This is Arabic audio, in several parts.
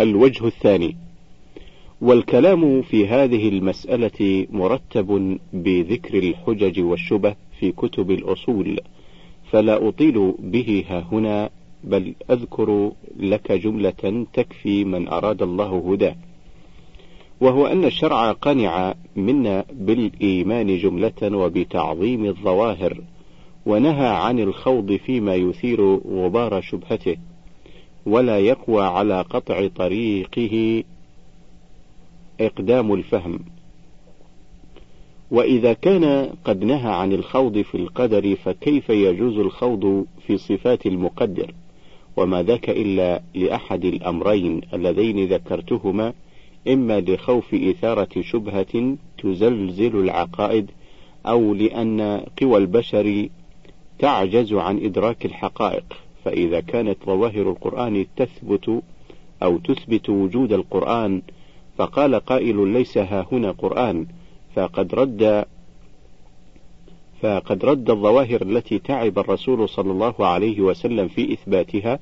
الوجه الثاني. والكلام في هذه المسألة مرتب بذكر الحجج والشبه في كتب الأصول فلا أطيل به ها هنا بل أذكر لك جملة تكفي من أراد الله هداه وهو أن الشرع قنع منا بالإيمان جملة وبتعظيم الظواهر ونهى عن الخوض فيما يثير غبار شبهته. ولا يقوى على قطع طريقه إقدام الفهم. وإذا كان قد نهى عن الخوض في القدر فكيف يجوز الخوض في صفات المقدر؟ وما ذاك إلا لأحد الأمرين اللذين ذكرتهما إما لخوف إثارة شبهة تزلزل العقائد أو لأن قوى البشر تعجز عن إدراك الحقائق. فإذا كانت ظواهر القرآن تثبت أو تثبت وجود القرآن فقال قائل ليس ها هنا قرآن فقد رد فقد رد الظواهر التي تعب الرسول صلى الله عليه وسلم في إثباتها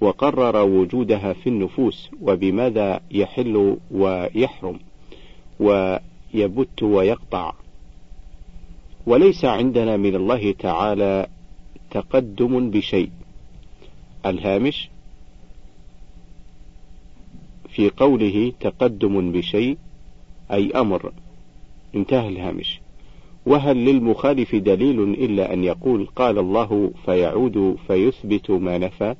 وقرر وجودها في النفوس وبماذا يحل ويحرم ويبت ويقطع. وليس عندنا من الله تعالى تقدم بشيء. الهامش في قوله تقدم بشيء أي أمر. انتهى الهامش. وهل للمخالف دليل إلا أن يقول قال الله فيعود فيثبت ما نفى؟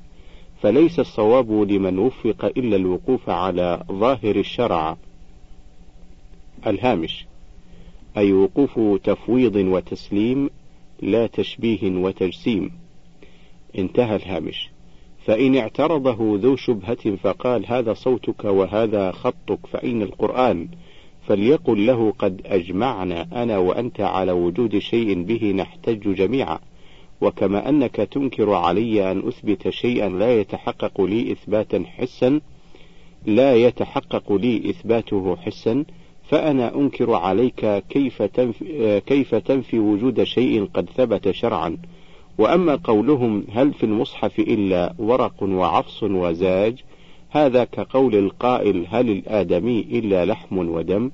فليس الصواب لمن وفق إلا الوقوف على ظاهر الشرع. الهامش أي وقوف تفويض وتسليم لا تشبيه وتجسيم. انتهى الهامش. فإن اعترضه ذو شبهة فقال هذا صوتك وهذا خطك فأين القرآن فليقل له قد أجمعنا أنا وأنت على وجود شيء به نحتج جميعا. وكما أنك تنكر علي أن أثبت شيئا لا يتحقق لي إثباتا حسا لا يتحقق لي إثباته حسا فأنا أنكر عليك كيف تنفي, كيف تنفي وجود شيء قد ثبت شرعا. وأما قولهم هل في المصحف إلا ورق وعفص وزاج هذا كقول القائل هل الآدمي إلا لحم ودم؟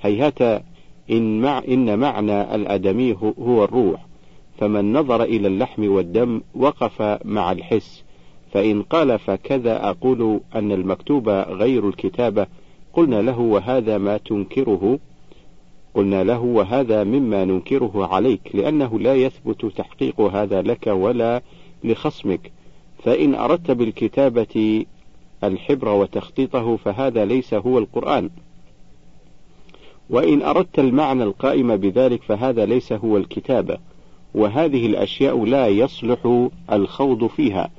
هيهات إن, مع إن معنى الآدمي هو الروح فمن نظر إلى اللحم والدم وقف مع الحس فإن قال فكذا أقول أن المكتوب غير الكتابة قلنا له وهذا ما تنكره؟ قلنا له وهذا مما ننكره عليك لأنه لا يثبت تحقيق هذا لك ولا لخصمك. فإن أردت بالكتابة الحبر وتخطيطه فهذا ليس هو القرآن. وإن أردت المعنى القائم بذلك فهذا ليس هو الكتابة. وهذه الأشياء لا يصلح الخوض فيها.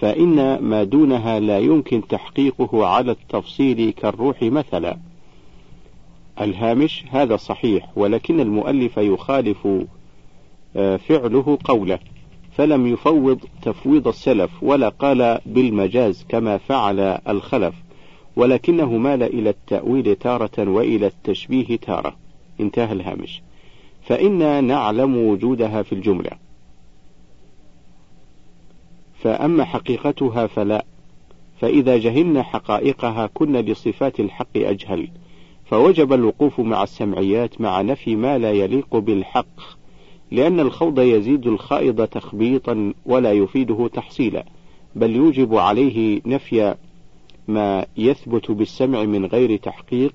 فإن ما دونها لا يمكن تحقيقه على التفصيل كالروح مثلا. الهامش هذا صحيح ولكن المؤلف يخالف آه، فعله قوله فلم يفوض تفويض السلف ولا قال بالمجاز كما فعل الخلف ولكنه مال إلى التأويل تارة وإلى التشبيه تارة. انتهى الهامش. فإنا نعلم وجودها في الجملة. فأما حقيقتها فلا. فإذا جهلنا حقائقها كنا لصفات الحق أجهل. فوجب الوقوف مع السمعيات مع نفي ما لا يليق بالحق لأن الخوض يزيد الخائض تخبيطا ولا يفيده تحصيلا بل يوجب عليه نفي ما يثبت بالسمع من غير تحقيق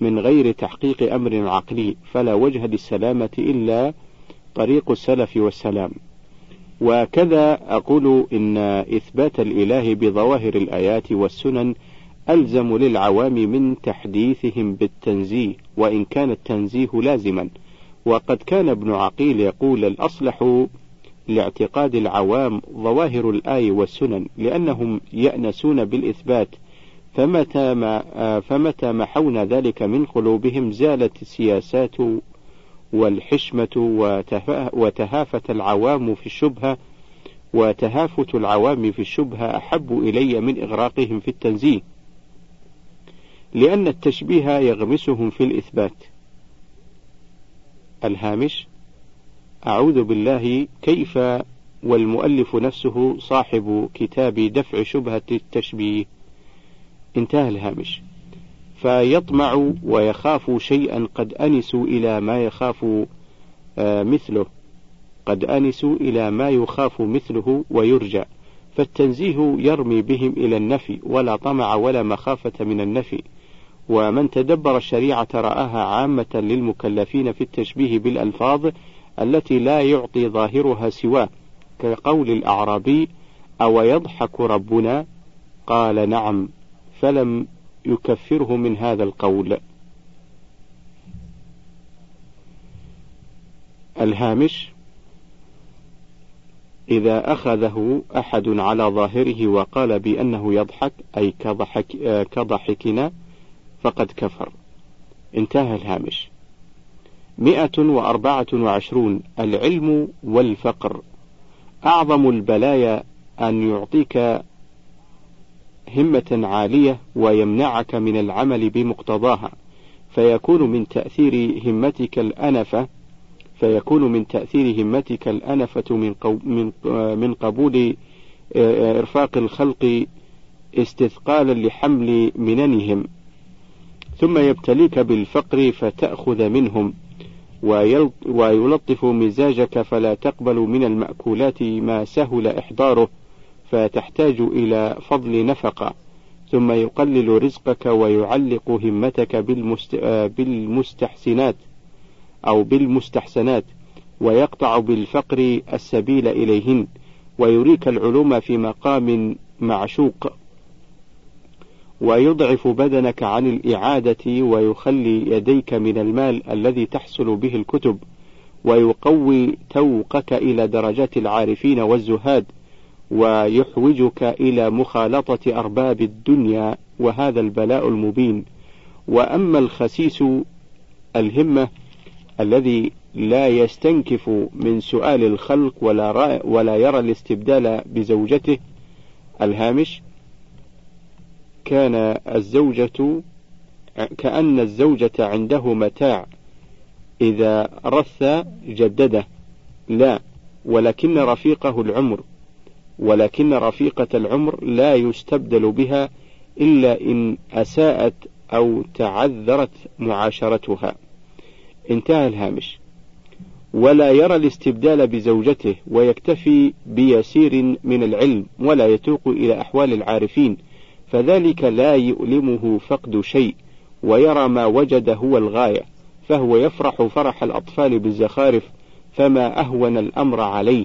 من غير تحقيق أمر عقلي فلا وجه للسلامة إلا طريق السلف والسلام. وكذا أقول إن إثبات الإله بظواهر الآيات والسنن ألزم للعوام من تحديثهم بالتنزيه وإن كان التنزيه لازما. وقد كان ابن عقيل يقول الأصلح لاعتقاد العوام ظواهر الآي والسنن لأنهم يأنسون بالإثبات فمتى ما فمتى محونا ذلك من قلوبهم زالت السياسات والحشمة وتهافت العوام في الشبهة وتهافت العوام في الشبهة أحب إلي من إغراقهم في التنزيه. لأن التشبيه يغمسهم في الإثبات. الهامش أعوذ بالله كيف والمؤلف نفسه صاحب كتاب دفع شبهة التشبيه؟ انتهى الهامش. فيطمع ويخاف شيئا قد أنسوا إلى ما يخاف آه، مثله. قد أنسوا إلى ما يخاف مثله ويرجى فالتنزيه يرمي بهم إلى النفي ولا طمع ولا مخافة من النفي. ومن تدبر الشريعة رآها عامة للمكلفين في التشبيه بالألفاظ التي لا يعطي ظاهرها سواه كقول الأعرابي أو يضحك ربنا؟ قال نعم فلم يكفره من هذا القول. الهامش إذا أخذه أحد على ظاهره وقال بأنه يضحك أي كضحك كضحكنا فقد كفر. انتهى الهامش. مئة وأربعة وعشرون العلم والفقر. أعظم البلايا أن يعطيك همة عالية ويمنعك من العمل بمقتضاها. فيكون من تأثير همتك الأنفة فيكون من تأثير همتك الأنفة من من من قبول إرفاق الخلق استثقالا لحمل مننهم. ثم يبتليك بالفقر فتأخذ منهم ويلطف مزاجك فلا تقبل من المأكولات ما سهل إحضاره فتحتاج إلى فضل نفقة. ثم يقلل رزقك ويعلق همتك بالمستحسنات أو بالمستحسنات ويقطع بالفقر السبيل إليهن ويريك العلوم في مقام معشوق. ويضعف بدنك عن الإعادة ويخلي يديك من المال الذي تحصل به الكتب ويقوي توقك إلى درجات العارفين والزهاد ويحوجك إلى مخالطة أرباب الدنيا وهذا البلاء المبين. وأما الخسيس الهمة الذي لا يستنكف من سؤال الخلق ولا, ولا يرى الاستبدال بزوجته الهامش كان الزوجة كأن الزوجة عنده متاع. إذا رث جدده لا ولكن رفيقه العمر. ولكن رفيقة العمر لا يستبدل بها إلا إن أساءت أو تعذرت معاشرتها. انتهى الهامش. ولا يرى الاستبدال بزوجته ويكتفي بيسير من العلم ولا يتوق إلى أحوال العارفين. فذلك لا يؤلمه فقد شيء ويرى ما وجد هو الغاية فهو يفرح فرح الأطفال بالزخارف فما أهون الأمر عليه.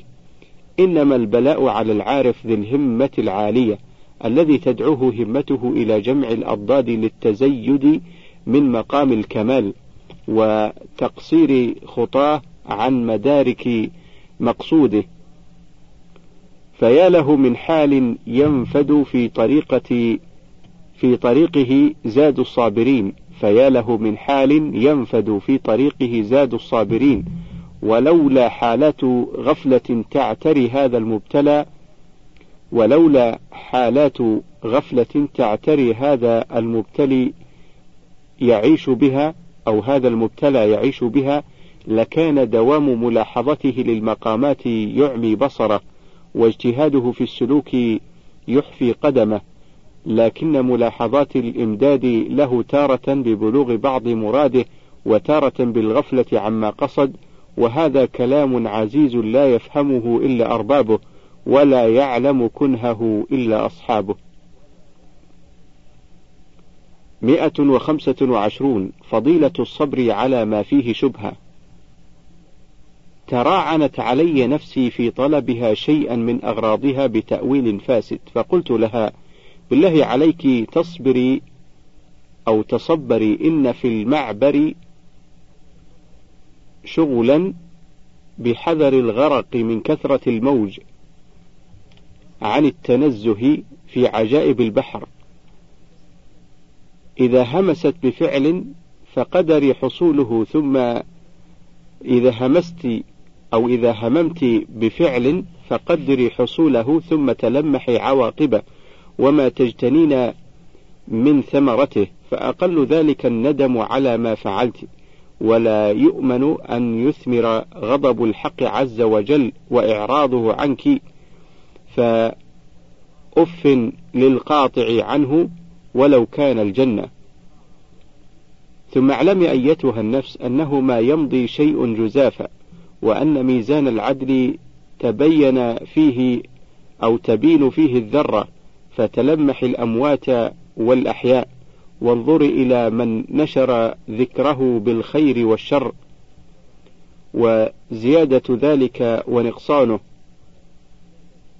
إنما البلاء على العارف ذي الهمة العالية الذي تدعوه همته إلى جمع الأضداد للتزيد من مقام الكمال وتقصير خطاه عن مدارك مقصوده. فيا له من حال ينفد في طريقة في طريقه زاد الصابرين. فيا له من حال ينفد في طريقه زاد الصابرين. ولولا حالات غفلة تعتري هذا المبتلى ولولا حالات غفلة تعتري هذا المبتلي يعيش بها أو هذا المبتلى يعيش بها لكان دوام ملاحظته للمقامات يعمي بصره. واجتهاده في السلوك يحفي قدمه لكن ملاحظات الإمداد له تارة ببلوغ بعض مراده وتارة بالغفلة عما قصد وهذا كلام عزيز لا يفهمه إلا أربابه ولا يعلم كنهه إلا أصحابه. مئة وخمسة وعشرون. فضيلة الصبر على ما فيه شبهة. تراعنت علي نفسي في طلبها شيئا من أغراضها بتأويل فاسد. فقلت لها بالله عليك تصبري أو تصبري إن في المعبر شغلا بحذر الغرق من كثرة الموج عن التنزه في عجائب البحر. إذا همست بفعل فقدري حصوله ثم إذا همست أو إذا هممت بفعل فقدري حصوله ثم تلمحي عواقبه وما تجتنين من ثمرته فأقل ذلك الندم على ما فعلت. ولا يؤمن أن يثمر غضب الحق عز وجل وإعراضه عنك فأف للقاطع عنه ولو كان الجنة. ثم اعلمي أيتها النفس أنه ما يمضي شيء جزافا. وأن ميزان العدل تبين فيه أو تبين فيه الذرة فتلمح الأموات والأحياء. وانظري إلى من نشر ذكره بالخير والشر. وزيادة ذلك ونقصانه.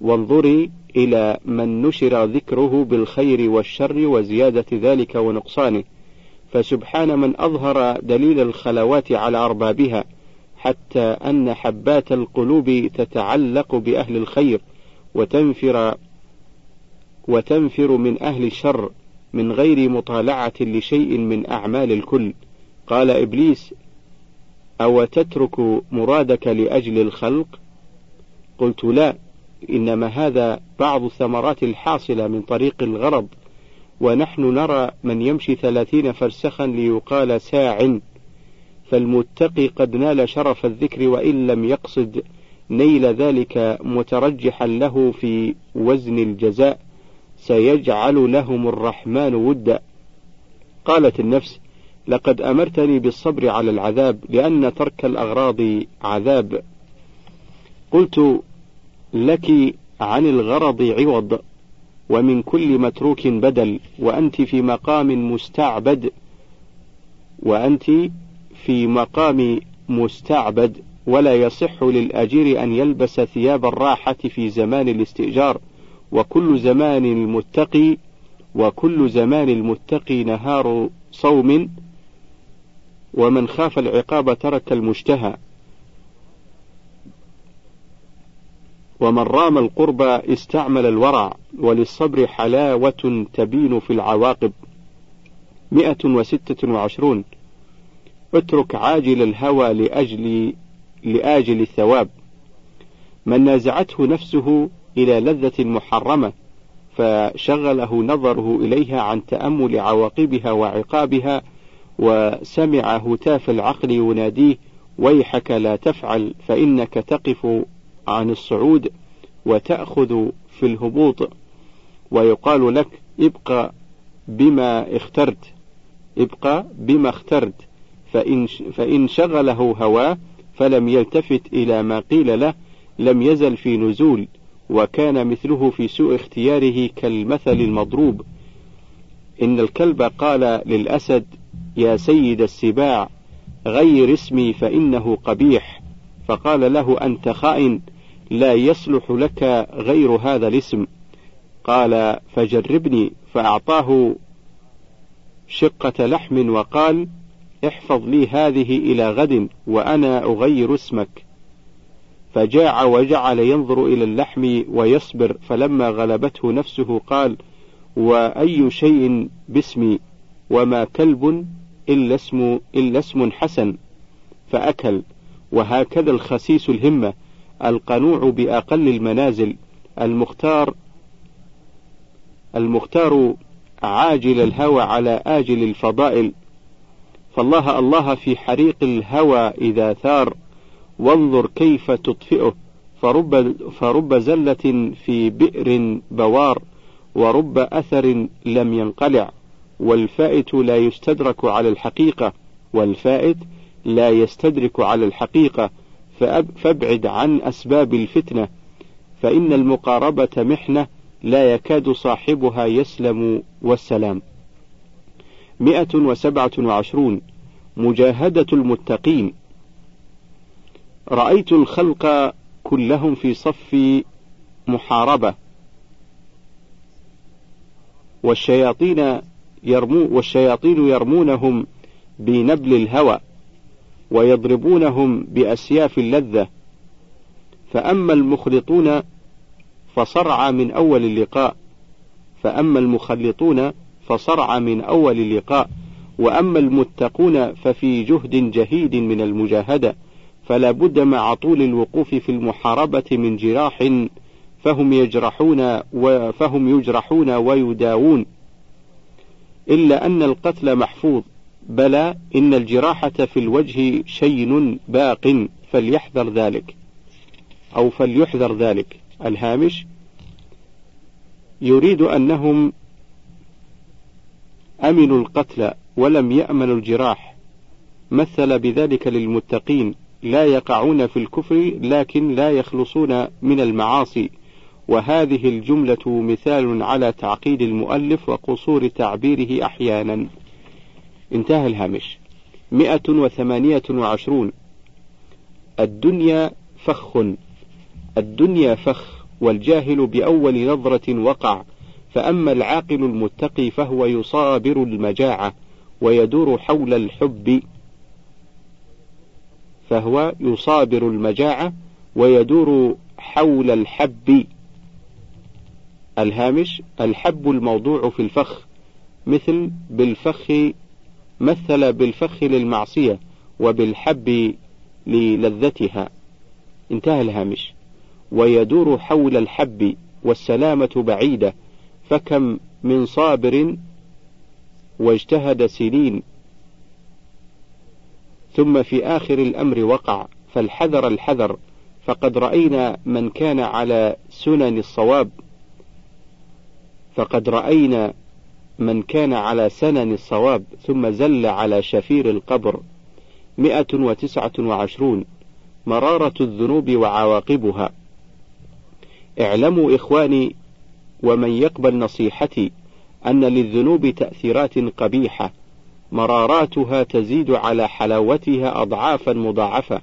وانظري إلى من نشر ذكره بالخير والشر وزيادة ذلك ونقصانه. فسبحان من أظهر دليل الخلوات على أربابها. حتى أن حبات القلوب تتعلق بأهل الخير وتنفر وتنفر من أهل الشر من غير مطالعة لشيء من أعمال الكل. قال إبليس أو تترك مرادك لأجل الخلق؟ قلت لا إنما هذا بعض الثمرات الحاصلة من طريق الغرض ونحن نرى من يمشي ثلاثين فرسخا ليقال ساع. فالمتقي قد نال شرف الذكر وإن لم يقصد نيل ذلك مترجحا له في وزن الجزاء سيجعل لهم الرحمن ودا. قالت النفس لقد أمرتني بالصبر على العذاب لأن ترك الأغراض عذاب. قلت لك عن الغرض عوض ومن كل متروك بدل وأنت في مقام مستعبد وأنت في مقام مستعبد ولا يصح للأجير أن يلبس ثياب الراحة في زمان الاستئجار. وكل زمان المتقي وكل زمان المتقي نهار صوم ومن خاف العقاب ترك المشتهى. ومن رام القرب استعمل الورع وللصبر حلاوة تبين في العواقب. مئة وستة وعشرون اترك عاجل الهوى لأجل لآجل الثواب. من نازعته نفسه إلى لذة محرمة فشغله نظره إليها عن تأمل عواقبها وعقابها وسمع هتاف العقل يناديه ويحك لا تفعل فإنك تقف عن الصعود وتأخذ في الهبوط. ويقال لك ابقى بما اخترت ابقى بما اخترت. فإن, فإن شغله هواه فلم يلتفت إلى ما قيل له لم يزل في نزول وكان مثله في سوء اختياره كالمثل المضروب. إن الكلب قال للأسد يا سيد السباع غير اسمي فإنه قبيح. فقال له أنت خائن لا يصلح لك غير هذا الاسم. قال فجربني. فأعطاه شقة لحم وقال احفظ لي هذه إلى غد وأنا أغير اسمك. فجاع وجعل ينظر إلى اللحم ويصبر فلما غلبته نفسه قال وأي شيء باسمي؟ وما كلب إلا اسم إلا اسم حسن. فأكل وهكذا الخسيس الهمة القنوع بأقل المنازل. المختار المختار عاجل الهوى على آجل الفضائل. فالله الله في حريق الهوى إذا ثار وانظر كيف تطفئه فرب, فرب زلة في بئر بوار ورب أثر لم ينقلع والفائت لا يستدرك على الحقيقة والفائت لا يستدرك على الحقيقة فابعد عن أسباب الفتنة فإن المقاربة محنة لا يكاد صاحبها يسلم والسلام. مئة وسبعة وعشرون. مجاهدة المتقين. رأيت الخلق كلهم في صف محاربة. والشياطين يرمو والشياطين يرمونهم بنبل الهوى ويضربونهم بأسياف اللذة. فأما المخلطون فصرع من أول اللقاء فأما المخلطون فصرع من أول اللقاء وأما المتقون ففي جهد جهيد من المجاهدة فلا بد مع طول الوقوف في المحاربة من جراح فهم يجرحون فهم يجرحون ويداوون. إلا أن القتل محفوظ بلى إن الجراحة في الوجه شين باق فليحذر ذلك. أو فليحذر ذلك. الهامش يريد أنهم أمنوا القتل ولم يأمنوا الجراح. مثل بذلك للمتقين لا يقعون في الكفر لكن لا يخلصون من المعاصي. وهذه الجملة مثال على تعقيد المؤلف وقصور تعبيره أحيانا. انتهى الهامش. مئة وثمانية وعشرون. الدنيا فخ. الدنيا فخ والجاهل بأول نظرة وقع. فأما العاقل المتقي فهو يصابر المجاعة ويدور حول الحب فهو يصابر المجاعة ويدور حول الحب. الهامش الحب الموضوع في الفخ مثل بالفخ مثل بالفخ للمعصية وبالحب للذتها. انتهى الهامش. ويدور حول الحب والسلامة بعيدة فكم من صابر واجتهد سنين. ثم في آخر الأمر وقع فالحذر الحذر فقد رأينا من كان على سنن الصواب. فقد رأينا من كان على سنن الصواب ثم زل على شفير القبر. مئة وتسعة وعشرون. مرارة الذنوب وعواقبها. اعلموا إخواني ومن يقبل نصيحتي أن للذنوب تأثيرات قبيحة مراراتها تزيد على حلاوتها أضعافا مضاعفة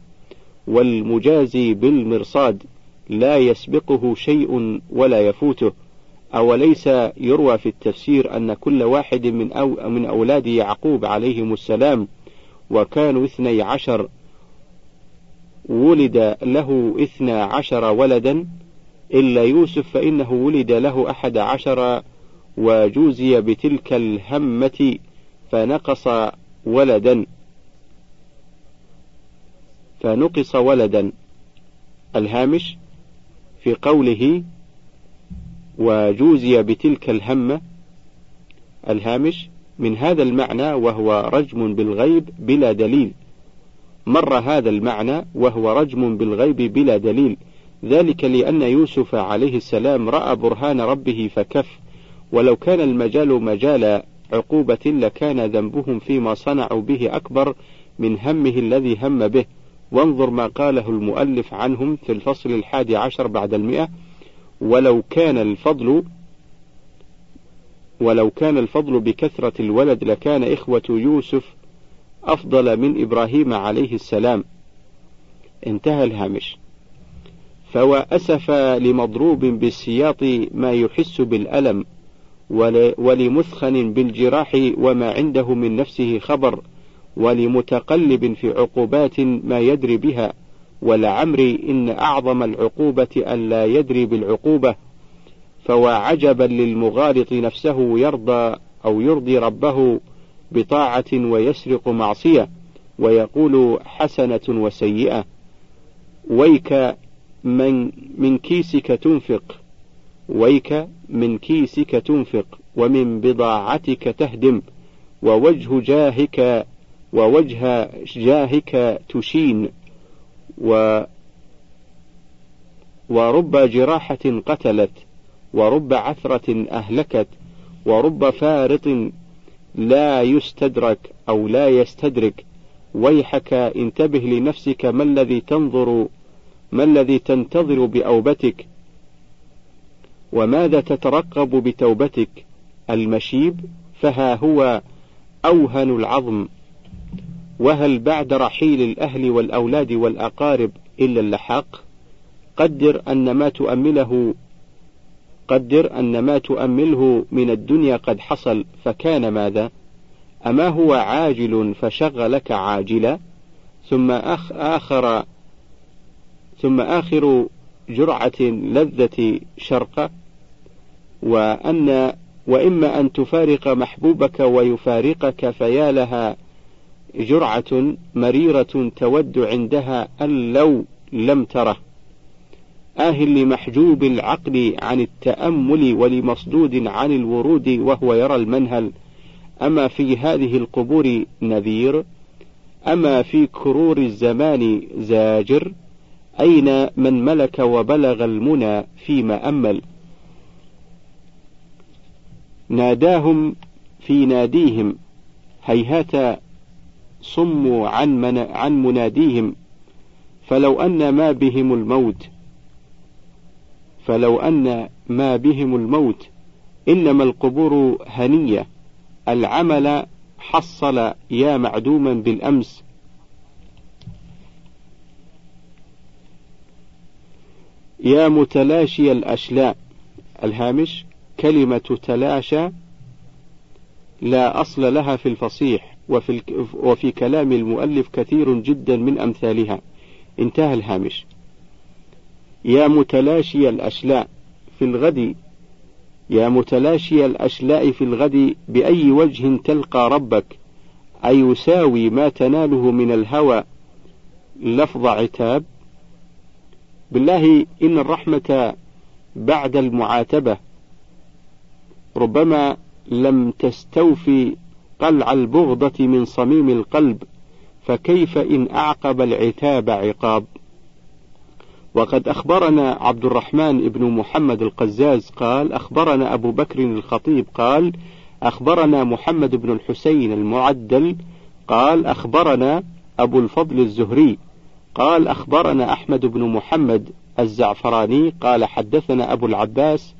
والمجازي بالمرصاد لا يسبقه شيء ولا يفوته. أوليس يروى في التفسير أن كل واحد من, أو من أولاد يعقوب عليهم السلام وكانوا اثني عشر ولد له اثنا عشر ولدا إلا يوسف فإنه ولد له أحد عشر وجوزي بتلك الهمة فنقص ولدا. فنقص ولدا. الهامش في قوله وجوزي بتلك الهمة. الهامش من هذا المعنى وهو رجم بالغيب بلا دليل. مر هذا المعنى وهو رجم بالغيب بلا دليل. ذلك لأن يوسف عليه السلام رأى برهان ربه فكف ولو كان المجال مجال عقوبة لكان ذنبهم فيما صنعوا به أكبر من همه الذي هم به. وانظر ما قاله المؤلف عنهم في الفصل الحادي عشر بعد المئة. ولو كان الفضل ولو كان الفضل بكثرة الولد لكان إخوة يوسف أفضل من إبراهيم عليه السلام. انتهى الهامش. فوأسف لمضروب بالسياط ما يحس بالألم ولمثخن بالجراح وما عنده من نفسه خبر ولمتقلب في عقوبات ما يدري بها ولعمري إن أعظم العقوبة أن لا يدري بالعقوبة فواعجبا للمغالط نفسه يرضى أو يرضي ربه بطاعة ويسرق معصية ويقول حسنة وسيئة ويك من من كيسك تنفق ويك من كيسك تنفق ومن بضاعتك تهدم ووجه جاهك ووجه جاهك تشين و ورب جراحة قتلت ورب عثرة أهلكت ورب فارط لا يستدرك أو لا يستدرك. ويحك انتبه لنفسك ما الذي تنظر ما الذي تنتظر بأوبتك؟ وماذا تترقب بتوبتك؟ المشيب؟ فها هو أوهن العظم. وهل بعد رحيل الأهل والأولاد والأقارب إلا اللحاق؟ قدر أن ما تؤمله قدر أن ما تؤمله من الدنيا قد حصل فكان ماذا؟ أما هو عاجل فشغلك عاجلا؟ ثم آخر ثم آخر جرعة لذة شرقة وأن وإما أن تفارق محبوبك ويفارقك فيا لها جرعة مريرة تود عندها أن لو لم تره. آه لمحجوب العقل عن التأمل ولمصدود عن الورود وهو يرى المنهل. أما في هذه القبور نذير أما في كرور الزمان زاجر أين من ملك وبلغ المنى فيما أمل؟ ناداهم في ناديهم هيهات صموا عن, من عن مناديهم فلو أن ما بهم الموت فلو أن ما بهم الموت إنما القبور هنية العمل حصل يا معدوما بالأمس. يا متلاشي الأشلاء. الهامش كلمة تلاشى لا أصل لها في الفصيح وفي, وفي كلام المؤلف كثير جدا من أمثالها. انتهى الهامش. يا متلاشي الأشلاء في الغد يا متلاشي الأشلاء في الغد بأي وجه تلقى ربك؟ أيساوي ما تناله من الهوى؟ لفظ عتاب بالله إن الرحمة بعد المعاتبة ربما لم تستوفي قلع البغضة من صميم القلب فكيف إن أعقب العتاب عقاب؟ وقد أخبرنا عبد الرحمن بن محمد القزاز قال أخبرنا أبو بكر الخطيب قال أخبرنا محمد بن الحسين المعدل قال أخبرنا أبو الفضل الزهري قال أخبرنا أحمد بن محمد الزعفراني قال حدثنا أبو العباس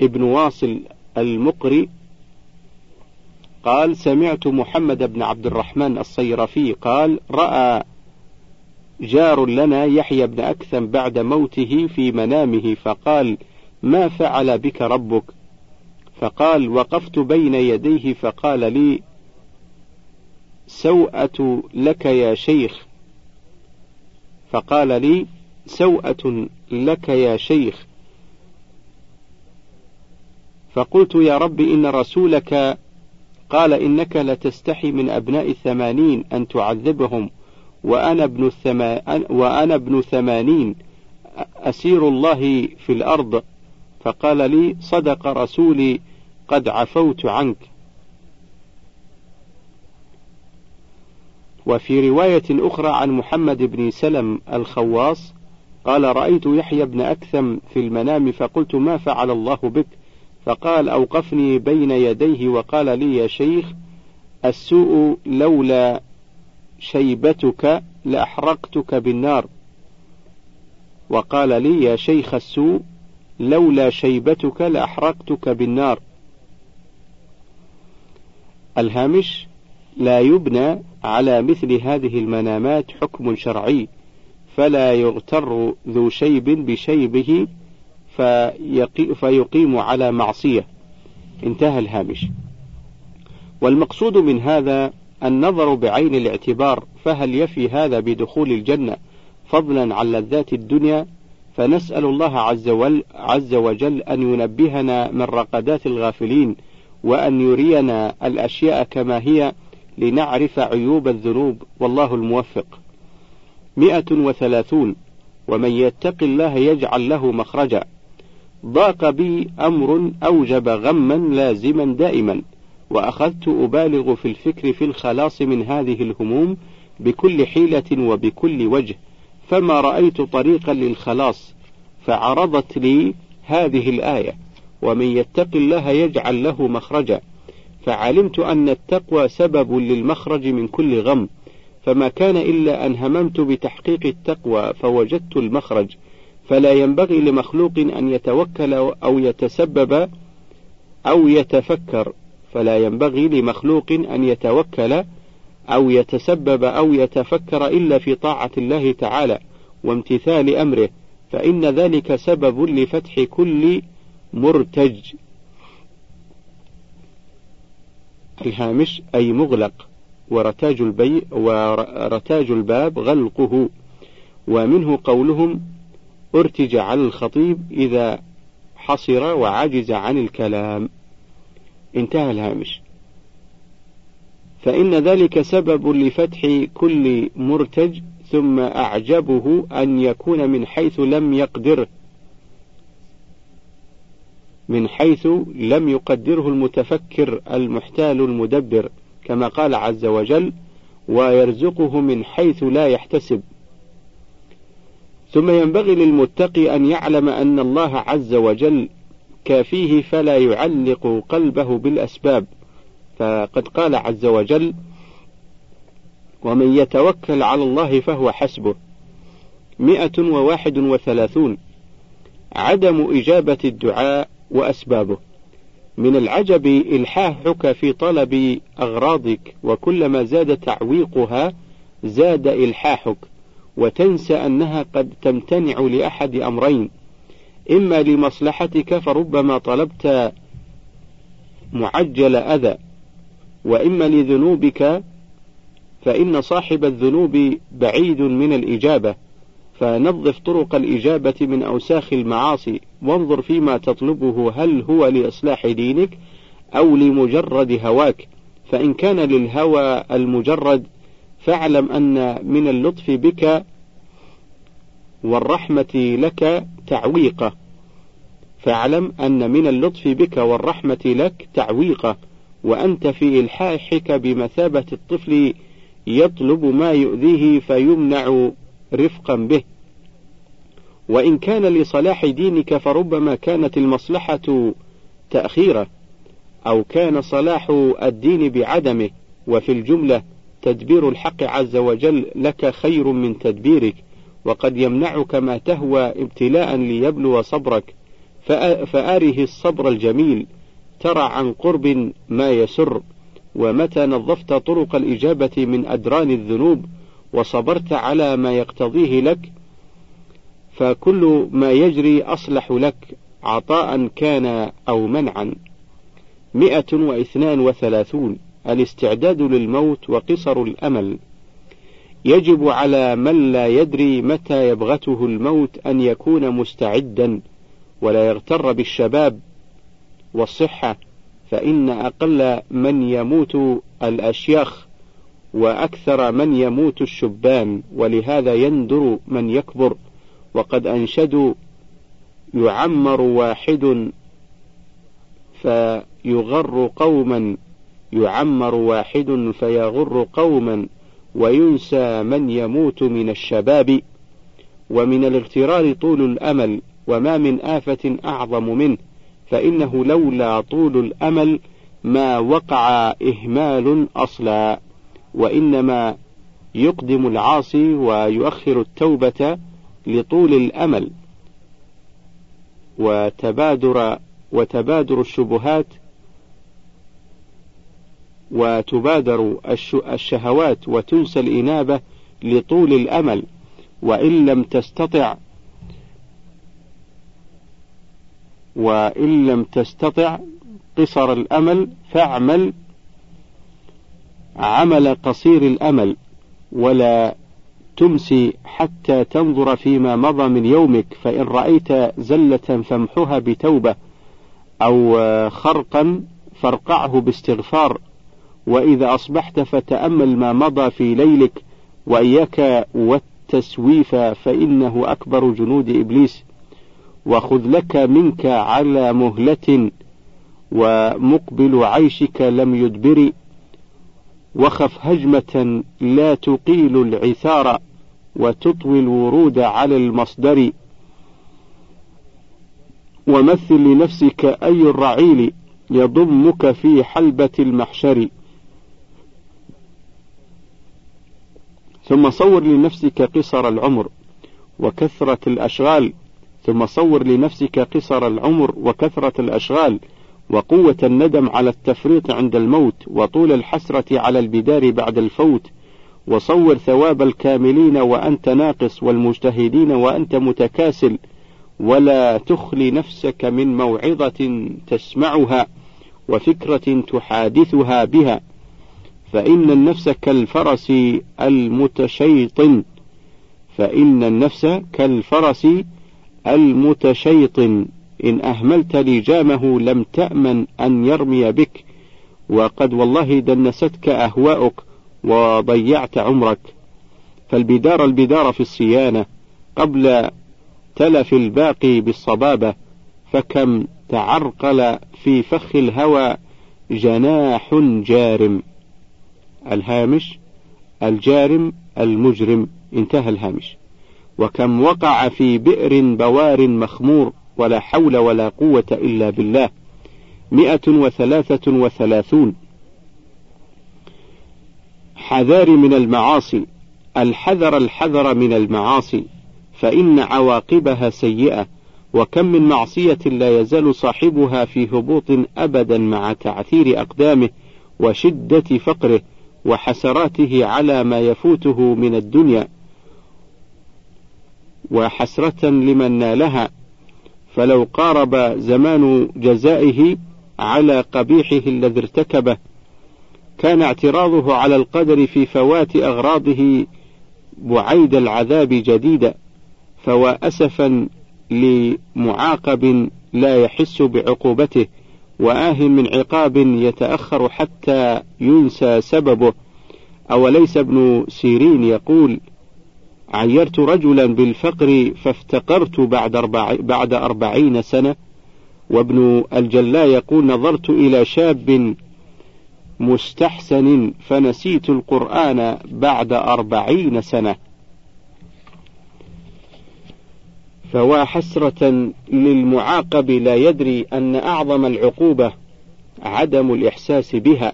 ابن واصل المقري قال سمعت محمد بن عبد الرحمن الصيرفي قال رأى جار لنا يحيى بن أكثم بعد موته في منامه فقال ما فعل بك ربك؟ فقال وقفت بين يديه فقال لي سوءة لك يا شيخ. فقال لي سوءة لك يا شيخ. فقلت يا رب إن رسولك قال إنك لتستحي من أبناء الثمانين أن تعذبهم وأنا ابن, الثما وأنا ابن ثمانين أسير الله في الأرض. فقال لي صدق رسولي قد عفوت عنك. وفي رواية أخرى عن محمد بن سلم الخواص قال رأيت يحيى بن أكثم في المنام فقلت ما فعل الله بك؟ فقال أوقفني بين يديه وقال لي يا شيخ السوء لولا شيبتك لأحرقتك بالنار. وقال لي يا شيخ السوء لولا شيبتك لأحرقتك بالنار. الهامش لا يبنى على مثل هذه المنامات حكم شرعي فلا يغتر ذو شيب بشيبه فيقيم على معصية. انتهى الهامش. والمقصود من هذا النظر بعين الاعتبار فهل يفي هذا بدخول الجنة فضلا عن لذات الدنيا؟ فنسأل الله عز, عز وجل أن ينبهنا من رقدات الغافلين وأن يرينا الأشياء كما هي لنعرف عيوب الذنوب والله الموفق. مئة وثلاثون. ومن يتق الله يجعل له مخرجا. ضاق بي أمر أوجب غما لازما دائما وأخذت أبالغ في الفكر في الخلاص من هذه الهموم بكل حيلة وبكل وجه فما رأيت طريقا للخلاص فعرضت لي هذه الآية. ومن يتق الله يجعل له مخرجا. فعلمت أن التقوى سبب للمخرج من كل غم فما كان إلا أن هممت بتحقيق التقوى فوجدت المخرج فلا ينبغي لمخلوق أن يتوكل أو يتسبب أو يتفكر فلا ينبغي لمخلوق أن يتوكل أو يتسبب أو يتفكر إلا في طاعة الله تعالى وامتثال أمره فإن ذلك سبب لفتح كل مرتج. الهامش أي مغلق ورتاج البي ورتاج الباب غلقه ومنه قولهم ارتج على الخطيب إذا حصر وعجز عن الكلام. انتهى الهامش. فإن ذلك سبب لفتح كل مرتج ثم أعجبه أن يكون من حيث لم يقدره. من حيث لم يقدره المتفكر المحتال المدبر كما قال عز وجل ويرزقه من حيث لا يحتسب ثم ينبغي للمتقي أن يعلم أن الله عز وجل كافيه فلا يعلق قلبه بالأسباب. فقد قال عز وجل ومن يتوكل على الله فهو حسبه مئة وواحد وثلاثون. عدم إجابة الدعاء وأسبابه. من العجب إلحاحك في طلب أغراضك وكلما زاد تعويقها زاد إلحاحك وتنسى أنها قد تمتنع لأحد أمرين. إما لمصلحتك فربما طلبت معجل أذى وإما لذنوبك فإن صاحب الذنوب بعيد من الإجابة. فنظف طرق الإجابة من أوساخ المعاصي وانظر فيما تطلبه هل هو لإصلاح دينك أو لمجرد هواك. فإن كان للهوى المجرد فاعلم أن من اللطف بك والرحمة لك تعويقة فاعلم أن من اللطف بك والرحمة لك تعويقة وأنت في إلحاحك بمثابة الطفل يطلب ما يؤذيه فيمنع رفقا به. وإن كان لصلاح دينك فربما كانت المصلحة تأخيره أو كان صلاح الدين بعدمه وفي الجملة تدبير الحق عز وجل لك خير من تدبيرك وقد يمنعك ما تهوى ابتلاء ليبلو صبرك فآره الصبر الجميل ترى عن قرب ما يسر ومتى نظفت طرق الإجابة من أدران الذنوب وصبرت على ما يقتضيه لك فكل ما يجري أصلح لك عطاء كان أو منعا. مئة واثنان وثلاثون الاستعداد للموت وقصر الأمل. يجب على من لا يدري متى يبغته الموت أن يكون مستعدا ولا يغتر بالشباب. والصحة فإن أقل من يموت الأشياخ. وأكثر من يموت الشبان ولهذا يندر من يكبر. وقد أنشدوا يعمر واحد فيغر قوما يعمر واحد فيغر قوما وينسى من يموت من الشباب. ومن الاغترار طول الأمل وما من آفة أعظم منه فإنه لولا طول الأمل ما وقع إهمال أصلا. وإنما يقدم العاصي ويؤخر التوبة لطول الأمل. وتبادر وتبادر الشبهات وتبادر الشهوات وتنسى الإنابة لطول الأمل. وإن لم تستطع وإن لم تستطع قصر الأمل فاعمل عمل قصير الأمل ولا تمسي حتى تنظر فيما مضى من يومك فإن رأيت زلة فامحها بتوبة أو خرقا فارقعه باستغفار وإذا أصبحت فتأمل ما مضى في ليلك وإياك والتسويف فإنه أكبر جنود إبليس. وخذ لك منك على مهلة ومقبل عيشك لم يدبر. وخف هجمة لا تقيل العثار وتطوي الورود على المصدر. ومثل لنفسك أي الرعيل يضمك في حلبة المحشر. ثم صور لنفسك قصر العمر وكثرة الأشغال. ثم صور لنفسك قصر العمر وكثرة الأشغال. وقوة الندم على التفريط عند الموت وطول الحسرة على البدار بعد الفوت وصور ثواب الكاملين وأنت ناقص والمجتهدين وأنت متكاسل ولا تخلي نفسك من موعظة تسمعها وفكرة تحادثها بها فإن النفس كالفرس المتشيطن فإن النفس كالفرس المتشيطن. إن أهملت لجامه لم تأمن أن يرمي بك وقد والله دنستك أهواؤك وضيعت عمرك. فالبدار البدار في الصيانة قبل تلف الباقي بالصبابة فكم تعرقل في فخ الهوى جناح جارم. الهامش الجارم المجرم. انتهى الهامش. وكم وقع في بئر بوار مخمور ولا حول ولا قوة إلا بالله. مئة وثلاثة وثلاثون. الحذار من المعاصي. الحذر الحذر من المعاصي. فإن عواقبها سيئة. وكم من معصية لا يزال صاحبها في هبوط أبدا مع تعثير أقدامه وشدة فقره وحسراته على ما يفوته من الدنيا. وحسرة لمن نالها. فلو قارب زمان جزائه على قبيحه الذي ارتكبه كان اعتراضه على القدر في فوات أغراضه بعيد العذاب جديدا فوا أسفا لمعاقب لا يحس بعقوبته وآه من عقاب يتأخر حتى ينسى سببه أوليس ابن سيرين يقول عيرت رجلا بالفقر فافتقرت بعد, أربع بعد أربعين سنة وابن الجلاء يقول نظرت إلى شاب مستحسن فنسيت القرآن بعد أربعين سنة. فوا حسرة للمعاقب لا يدري أن أعظم العقوبة عدم الإحساس بها.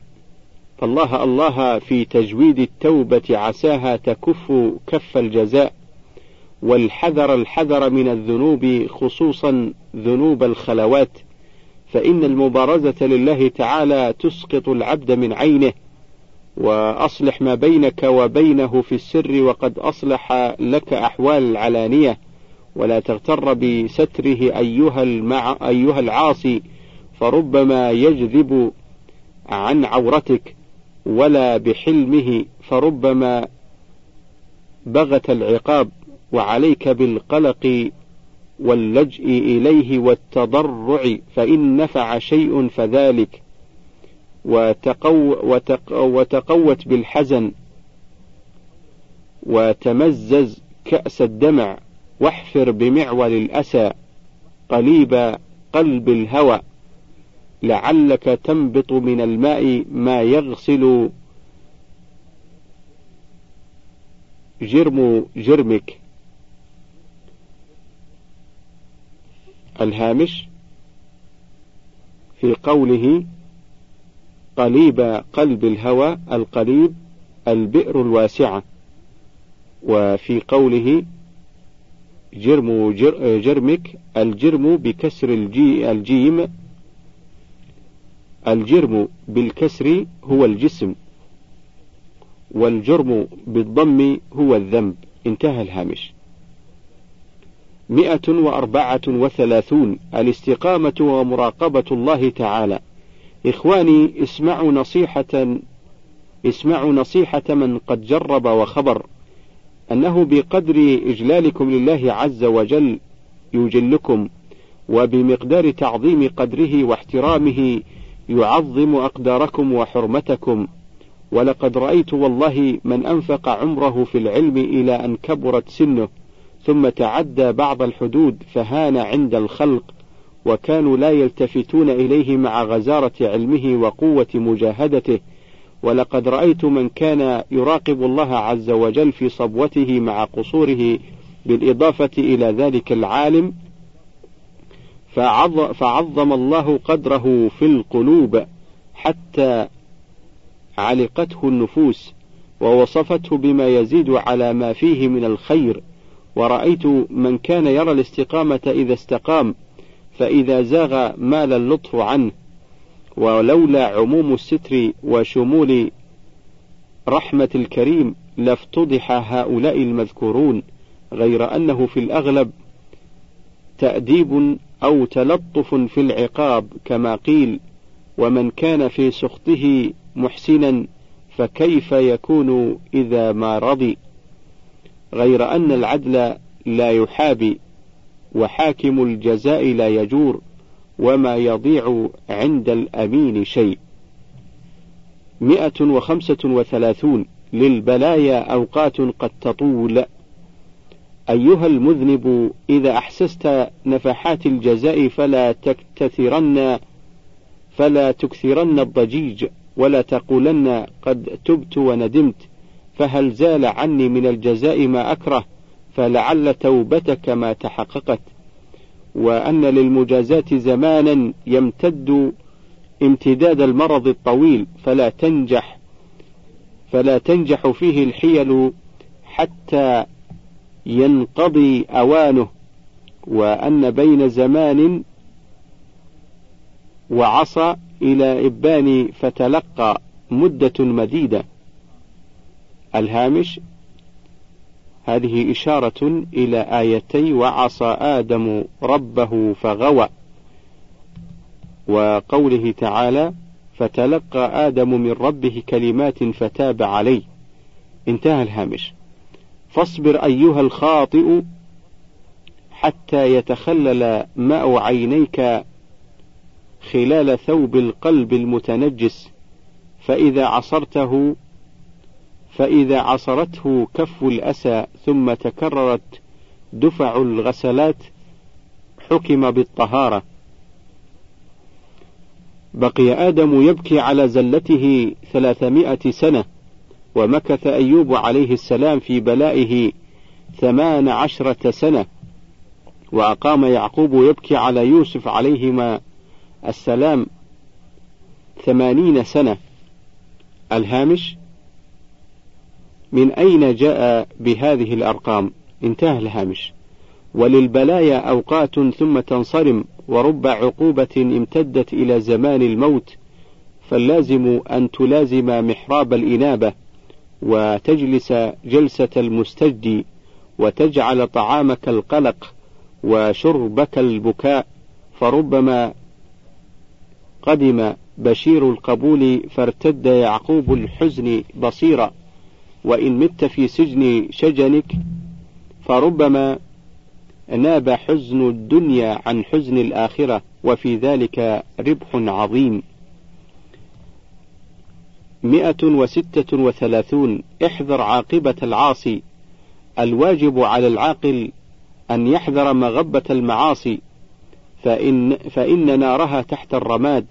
فالله الله في تجويد التوبة عساها تكف كف الجزاء والحذر الحذر من الذنوب خصوصا ذنوب الخلوات فإن المبارزة لله تعالى تسقط العبد من عينه وأصلح ما بينك وبينه في السر وقد أصلح لك أحوال العلانية ولا تغتر بستره أيها, المع أيها العاصي فربما يجذب عن عورتك. ولا بحلمه فربما بغت العقاب وعليك بالقلق واللجء إليه والتضرع فإن نفع شيء فذلك. وتقو وتق وتقوت بالحزن وتمزز كأس الدمع واحفر بمعول الأسى قليب قلب الهوى. لعلك تنبط من الماء ما يغسل جرم جرمك. الهامش في قوله قليب قلب الهوى القليب البئر الواسعة وفي قوله جرم جرمك الجرم بكسر الجي الجيم الجرم بالكسر هو الجسم والجرم بالضم هو الذنب. انتهى الهامش. مئة وأربعة وثلاثون. الاستقامة ومراقبة الله تعالى. إخواني اسمعوا نصيحة اسمعوا نصيحة من قد جرب وخبر. أنه بقدر إجلالكم لله عز وجل يجلكم وبمقدار تعظيم قدره واحترامه يعظم أقداركم وحرمتكم. ولقد رأيت والله من أنفق عمره في العلم إلى أن كبرت سنه ثم تعدى بعض الحدود فهان عند الخلق وكانوا لا يلتفتون إليه مع غزارة علمه وقوة مجاهدته. ولقد رأيت من كان يراقب الله عز وجل في صبوته مع قصوره بالإضافة إلى ذلك العالم فعظم الله قدره في القلوب حتى علقته النفوس ووصفته بما يزيد على ما فيه من الخير. ورأيت من كان يرى الاستقامة إذا استقام فإذا زاغ مال اللطف عنه. ولولا عموم الستر وشمول رحمة الكريم لافتضح هؤلاء المذكورون غير أنه في الأغلب تأديب أو تلطف في العقاب كما قيل ومن كان في سخطه محسنا فكيف يكون إذا ما رضي؟ غير أن العدل لا يحابي وحاكم الجزاء لا يجور وما يضيع عند الأمين شيء. مئة وخمسة وثلاثون للبلايا أوقات قد تطول. أيها المذنب إذا أحسست نفحات الجزاء فلا تكتثرن فلا تكثرن الضجيج ولا تقولن قد تبت وندمت فهل زال عني من الجزاء ما أكره فلعل توبتك ما تحققت. وأن للمجازاة زمانا يمتد امتداد المرض الطويل فلا تنجح فلا تنجح فيه الحيل حتى ينقضي أوانه وأن بين زمان وعصى إلى إبان فتلقى مدة مديدة. الهامش هذه إشارة إلى آيتي وعصى آدم ربه فغوى. وقوله تعالى فتلقى آدم من ربه كلمات فتاب عليه. انتهى الهامش. فاصبر أيها الخاطئ حتى يتخلل ماء عينيك خلال ثوب القلب المتنجس. فإذا عصرته فإذا عصرته كف الأسى ثم تكررت دفع الغسلات حكم بالطهارة. بقي آدم يبكي على زلته ثلاثمائة سنة. ومكث أيوب عليه السلام في بلائه ثمان عشرة سنة وأقام يعقوب يبكي على يوسف عليهما السلام ثمانين سنة. الهامش من أين جاء بهذه الأرقام؟ انتهى الهامش. وللبلايا أوقات ثم تنصرم ورب عقوبة امتدت إلى زمان الموت فاللازم أن تلازم محراب الإنابة. وتجلس جلسة المستجدي وتجعل طعامك القلق وشربك البكاء فربما قدم بشير القبول فارتد يعقوب الحزن بصيرا وإن مت في سجن شجنك فربما ناب حزن الدنيا عن حزن الآخرة وفي ذلك ربح عظيم. مئة وستة وثلاثون احذر عاقبة العاصي. الواجب على العاقل أن يحذر مغبة المعاصي. فإن, فإن نارها تحت الرماد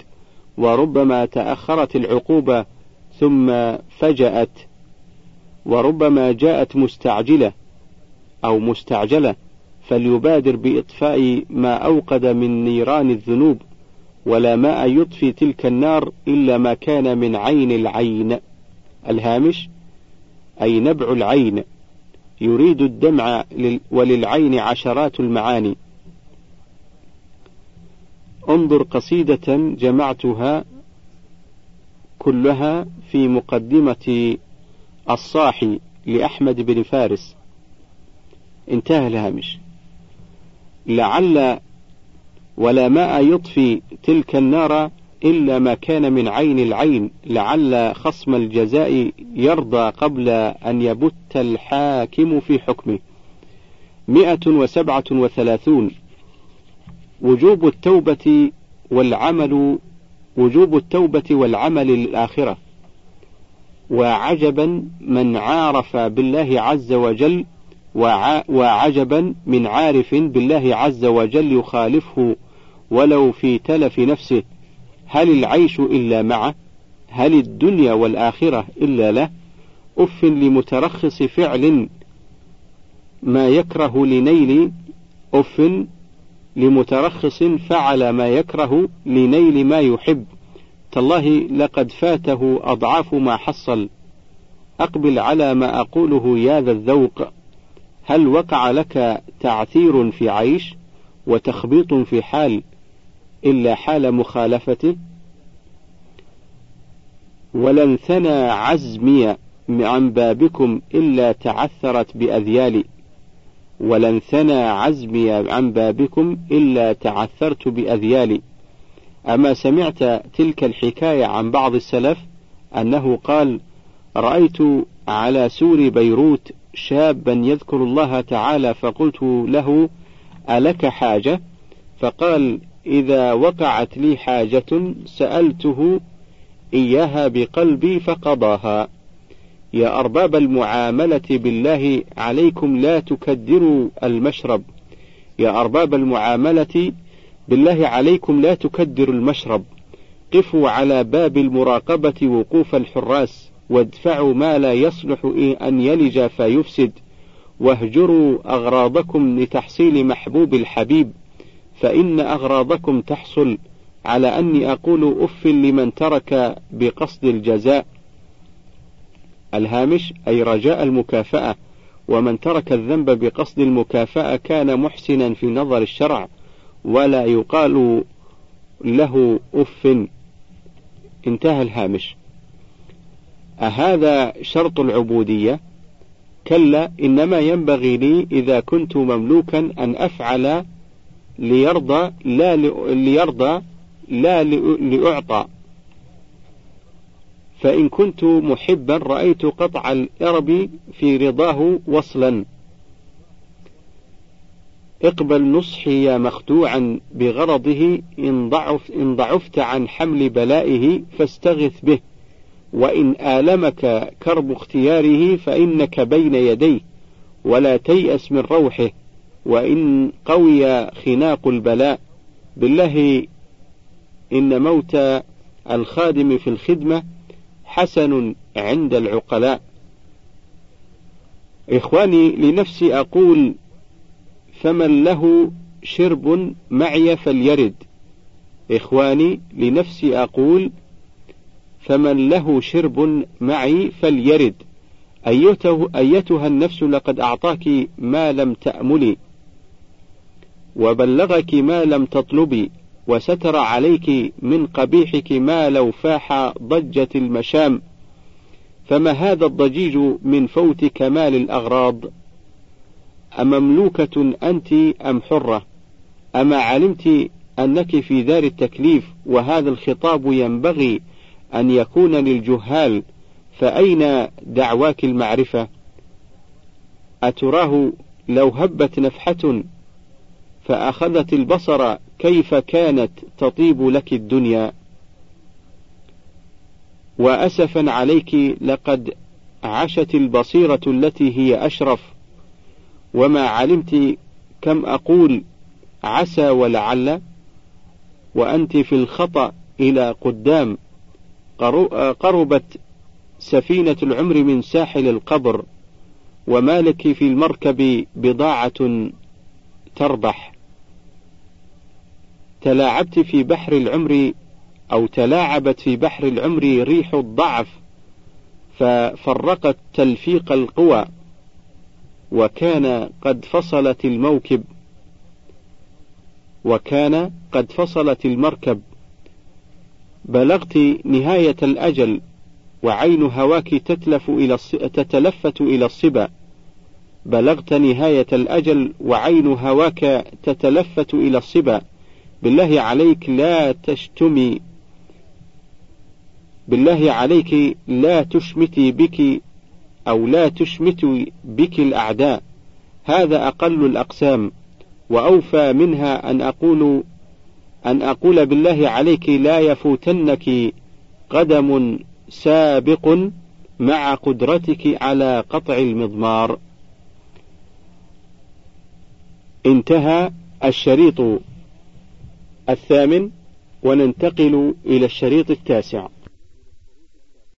وربما تأخرت العقوبة ثم فجأت وربما جاءت مستعجلة أو مستعجلة فليبادر بإطفاء ما أوقد من نيران الذنوب. ولا ماء يطفي تلك النار إلا ما كان من عين العين. الهامش أي نبع العين. يريد الدمع وللعين عشرات المعاني. انظر قصيدة جمعتها كلها في مقدمة الصاحي لأحمد بن فارس. انتهى الهامش. لعل ولا ماء يطفي تلك النار إلا ما كان من عين العين لعل خصم الجزاء يرضى قبل أن يبت الحاكم في حكمه. مئة وسبعة وثلاثون. وجوب التوبة والعمل وجوب التوبة والعمل للآخرة وعجبا من عارف بالله عز وجل وعجبا من عارف بالله عز وجل يخالفه ولو في تلف نفسه هل العيش إلا معه؟ هل الدنيا والآخرة إلا له؟ أف لمترخص فعل ما يكره لنيل أف لمترخص فعل ما يكره لنيل ما يحب. تالله لقد فاته أضعاف ما حصل. أقبل على ما أقوله يا ذا الذوق. هل وقع لك تعثير في عيش وتخبيط في حال؟ إلا حال مخالفته. ولن ثنى عزمي عن بابكم إلا تعثرت بأذيالي. ولن ثنى عزمي عن بابكم إلا تعثرت بأذيالي. أما سمعت تلك الحكاية عن بعض السلف أنه قال رأيت على سور بيروت شابا يذكر الله تعالى فقلت له ألك حاجة؟ فقال إذا وقعت لي حاجة سألته إياها بقلبي فقضاها. يا أرباب المعاملة بالله عليكم لا تكدروا المشرب. يا أرباب المعاملة بالله عليكم لا تكدروا المشرب. قفوا على باب المراقبة وقوف الحراس وادفعوا ما لا يصلح أن يلج فيفسد. واهجروا أغراضكم لتحصيل محبوب الحبيب. فإن أغراضكم تحصل على أني أقول أف لمن ترك بقصد الجزاء الهامش أي رجاء المكافأة ومن ترك الذنب بقصد المكافأة كان محسنا في نظر الشرع ولا يقال له أف. انتهى الهامش. أهذا شرط العبودية؟ كلا إنما ينبغي لي إذا كنت مملوكا أن أفعل ليرضى لا ليرضى لا لأعطى. فإن كنت محبا رأيت قطع الإرب في رضاه وصلا. اقبل نصحي يا مخدوعا بغرضه إن, ضعف إن ضعفت عن حمل بلائه فاستغث به. وإن آلمك كرب اختياره فإنك بين يديه ولا تيأس من روحه. وإن قوي خناق البلاء بالله إن موت الخادم في الخدمة حسن عند العقلاء. إخواني لنفسي أقول فمن له شرب معي فليرد. إخواني لنفسي أقول فمن له شرب معي فليرد. أيته أيتها النفس لقد أعطاك ما لم تأملي. وبلغك ما لم تطلبي وستر عليك من قبيحك ما لو فاح ضجت المشام. فما هذا الضجيج من فوت كمال الأغراض؟ أمملوكة أنت أم حرة؟ أما علمت أنك في دار التكليف وهذا الخطاب ينبغي أن يكون للجهال فأين دعواك المعرفة؟ أتراه لو هبت نفحة فأخذت البصر كيف كانت تطيب لك الدنيا. وأسفا عليك لقد عشت البصيرة التي هي أشرف. وما علمت كم أقول عسى ولعل. وأنت في الخطأ إلى قدام. قربت سفينة العمر من ساحل القبر. وما لك في المركب بضاعة تربح. تلاعبت في بحر العمر أو تلاعبت في بحر العمر ريح الضعف ففرقت تلفيق القوى وكان قد فصلت الموكب وكان قد فصلت المركب. بلغت نهاية الأجل وعين هواك تتلف إلى تتلفت إلى الصبا. بلغت نهاية الأجل وعين هواك تتلفت إلى الصبا. بالله عليك لا تشتمي. بالله عليك لا تشمتي بك أو لا تشمت بك الأعداء. هذا أقل الأقسام وأوفى منها أن أقول أن أقول بالله عليك لا يفوتنك قدم سابق مع قدرتك على قطع المضمار. انتهى الشريط. الثامن وننتقل إلى الشريط التاسع.